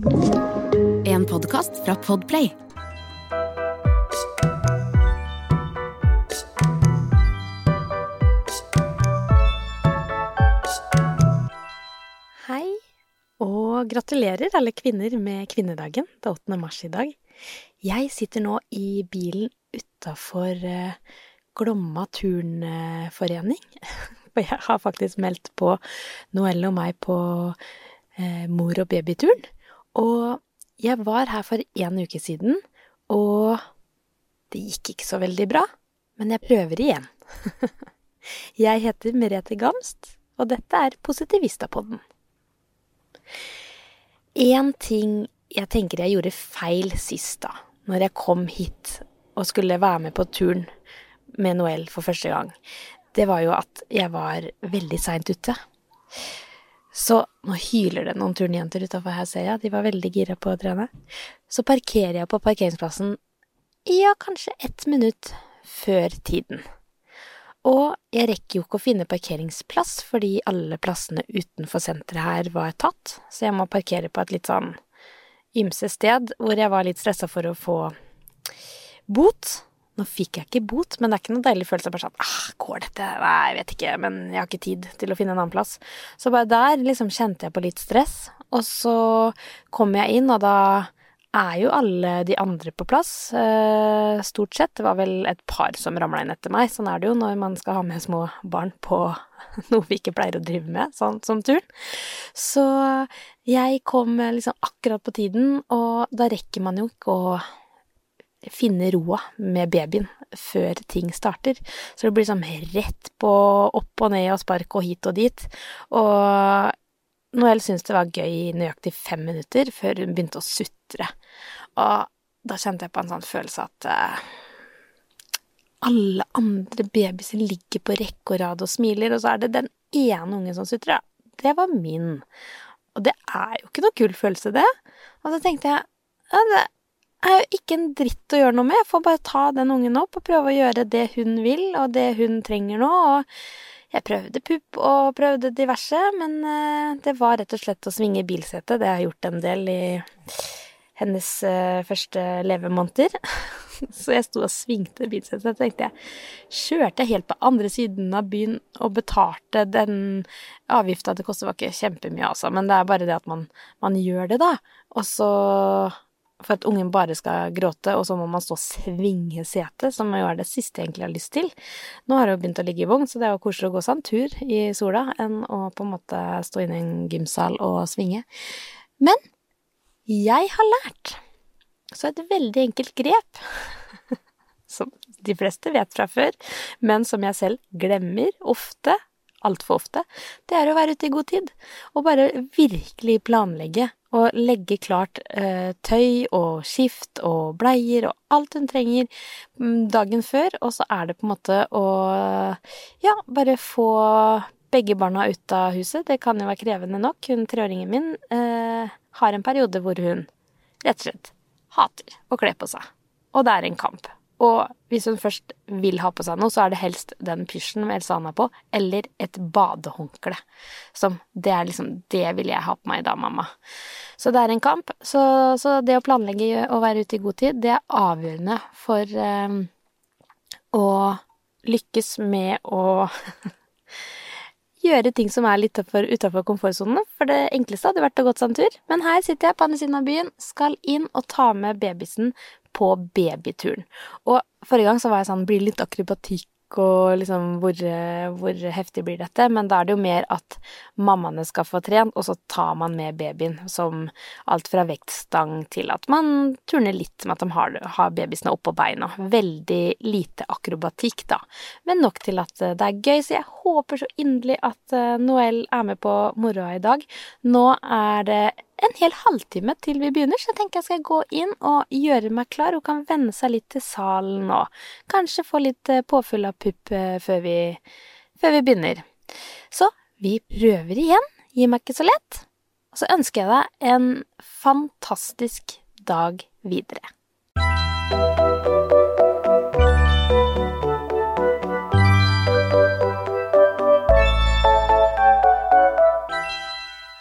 En podkast fra Podplay. Hei, og gratulerer alle kvinner med kvinnedagen. Det er 8. mars i dag. Jeg sitter nå i bilen utafor eh, Glomma turnforening. For jeg har faktisk meldt på Noelle og meg på eh, mor- og babyturn. Og jeg var her for en uke siden, og det gikk ikke så veldig bra. Men jeg prøver igjen. jeg heter Merete Gamst, og dette er Positivistapodden. En ting jeg tenker jeg gjorde feil sist, da, når jeg kom hit og skulle være med på turen med Noëlle for første gang, det var jo at jeg var veldig seint ute. Så nå hyler det noen turnjenter utafor her, ser jeg, de var veldig gira på å trene. Så parkerer jeg på parkeringsplassen, ja, kanskje ett minutt før tiden. Og jeg rekker jo ikke å finne parkeringsplass fordi alle plassene utenfor senteret her var tatt, så jeg må parkere på et litt sånn ymse sted hvor jeg var litt stressa for å få bot. Nå fikk jeg ikke bot, men det er ikke noe deilig følelse. Bare sånn ah, går dette? Nei, jeg vet ikke, men jeg har ikke tid til å finne en annen plass. Så bare der liksom kjente jeg på litt stress, og så kom jeg inn, og da er jo alle de andre på plass, eh, stort sett. Det var vel et par som ramla inn etter meg. Sånn er det jo når man skal ha med små barn på noe vi ikke pleier å drive med, sånn som turn. Så jeg kom liksom akkurat på tiden, og da rekker man jo ikke å finne roa med babyen før ting starter. Så det blir sånn rett på opp og ned og spark og hit og dit. Og Noel syntes det var gøy i nøyaktig fem minutter før hun begynte å sutre. Og da kjente jeg på en sånn følelse at uh, alle andre babyer ligger på rekke og rad og smiler, og så er det den ene ungen som sutrer. Det var min. Og det er jo ikke noe kul følelse, det. Og så tenkte jeg ja, det er jo ikke en dritt å gjøre noe med. Jeg får bare ta den ungen opp og prøve å gjøre det hun vil, og det hun trenger nå. Og jeg prøvde pupp og prøvde diverse, men eh, det var rett og slett å svinge bilsetet. Det har jeg gjort en del i hennes eh, første levemåneder. Så jeg sto og svingte bilsetet. Så tenkte jeg, kjørte jeg helt på andre siden av byen og betalte den avgifta det koster, var ikke kjempemye, altså, men det er bare det at man, man gjør det, da. Og så for at ungen bare skal gråte, og så må man stå og svinge setet, som jo er det siste jeg egentlig har lyst til. Nå har det jo begynt å ligge i vogn, så det er jo koseligere å gå seg en tur i sola enn å på en måte stå inne i en gymsal og svinge. Men jeg har lært så et veldig enkelt grep, som de fleste vet fra før, men som jeg selv glemmer ofte, altfor ofte, det er å være ute i god tid. Og bare virkelig planlegge og legge klart eh, tøy og skift og bleier og alt hun trenger dagen før, og så er det på en måte å ja, bare få begge barna ut av huset. Det kan jo være krevende nok. Hun treåringen min eh, har en periode hvor hun rett og slett hater å kle på seg. Og det er en kamp. Og hvis hun først vil ha på seg noe, så er det helst den pysjen med Elsana på, eller et badehåndkle. Som det er liksom Det vil jeg ha på meg da, mamma. Så det er en kamp. Så, så det å planlegge å være ute i god tid, det er avgjørende for eh, å lykkes med å gjøre ting som er litt utafor komfortsonen. For det enkleste hadde vært å gå seg en tur. Men her sitter jeg på andre siden av byen, skal inn og ta med babysen på babyturen. Og forrige gang så var jeg sånn, blir litt akrobatikk og liksom hvor, hvor, heftig blir dette? Men da er det jo mer at mammaene skal få trent, og så tar man med babyen. Som alt fra vektstang til at man turner litt med at de har, har babysene oppå beina. Veldig lite akrobatikk, da. Men nok til at det er gøy, så jeg håper så inderlig at eh, Noel er med på moroa i dag. Nå er det en hel halvtime til vi begynner, så jeg tenker jeg skal gå inn og gjøre meg klar. Hun kan venne seg litt til salen og kanskje få litt eh, påfyll av pupp eh, før vi, før vi begynner. Så vi prøver igjen. Gi meg ikke så lett. Og så ønsker jeg deg en fantastisk dag videre.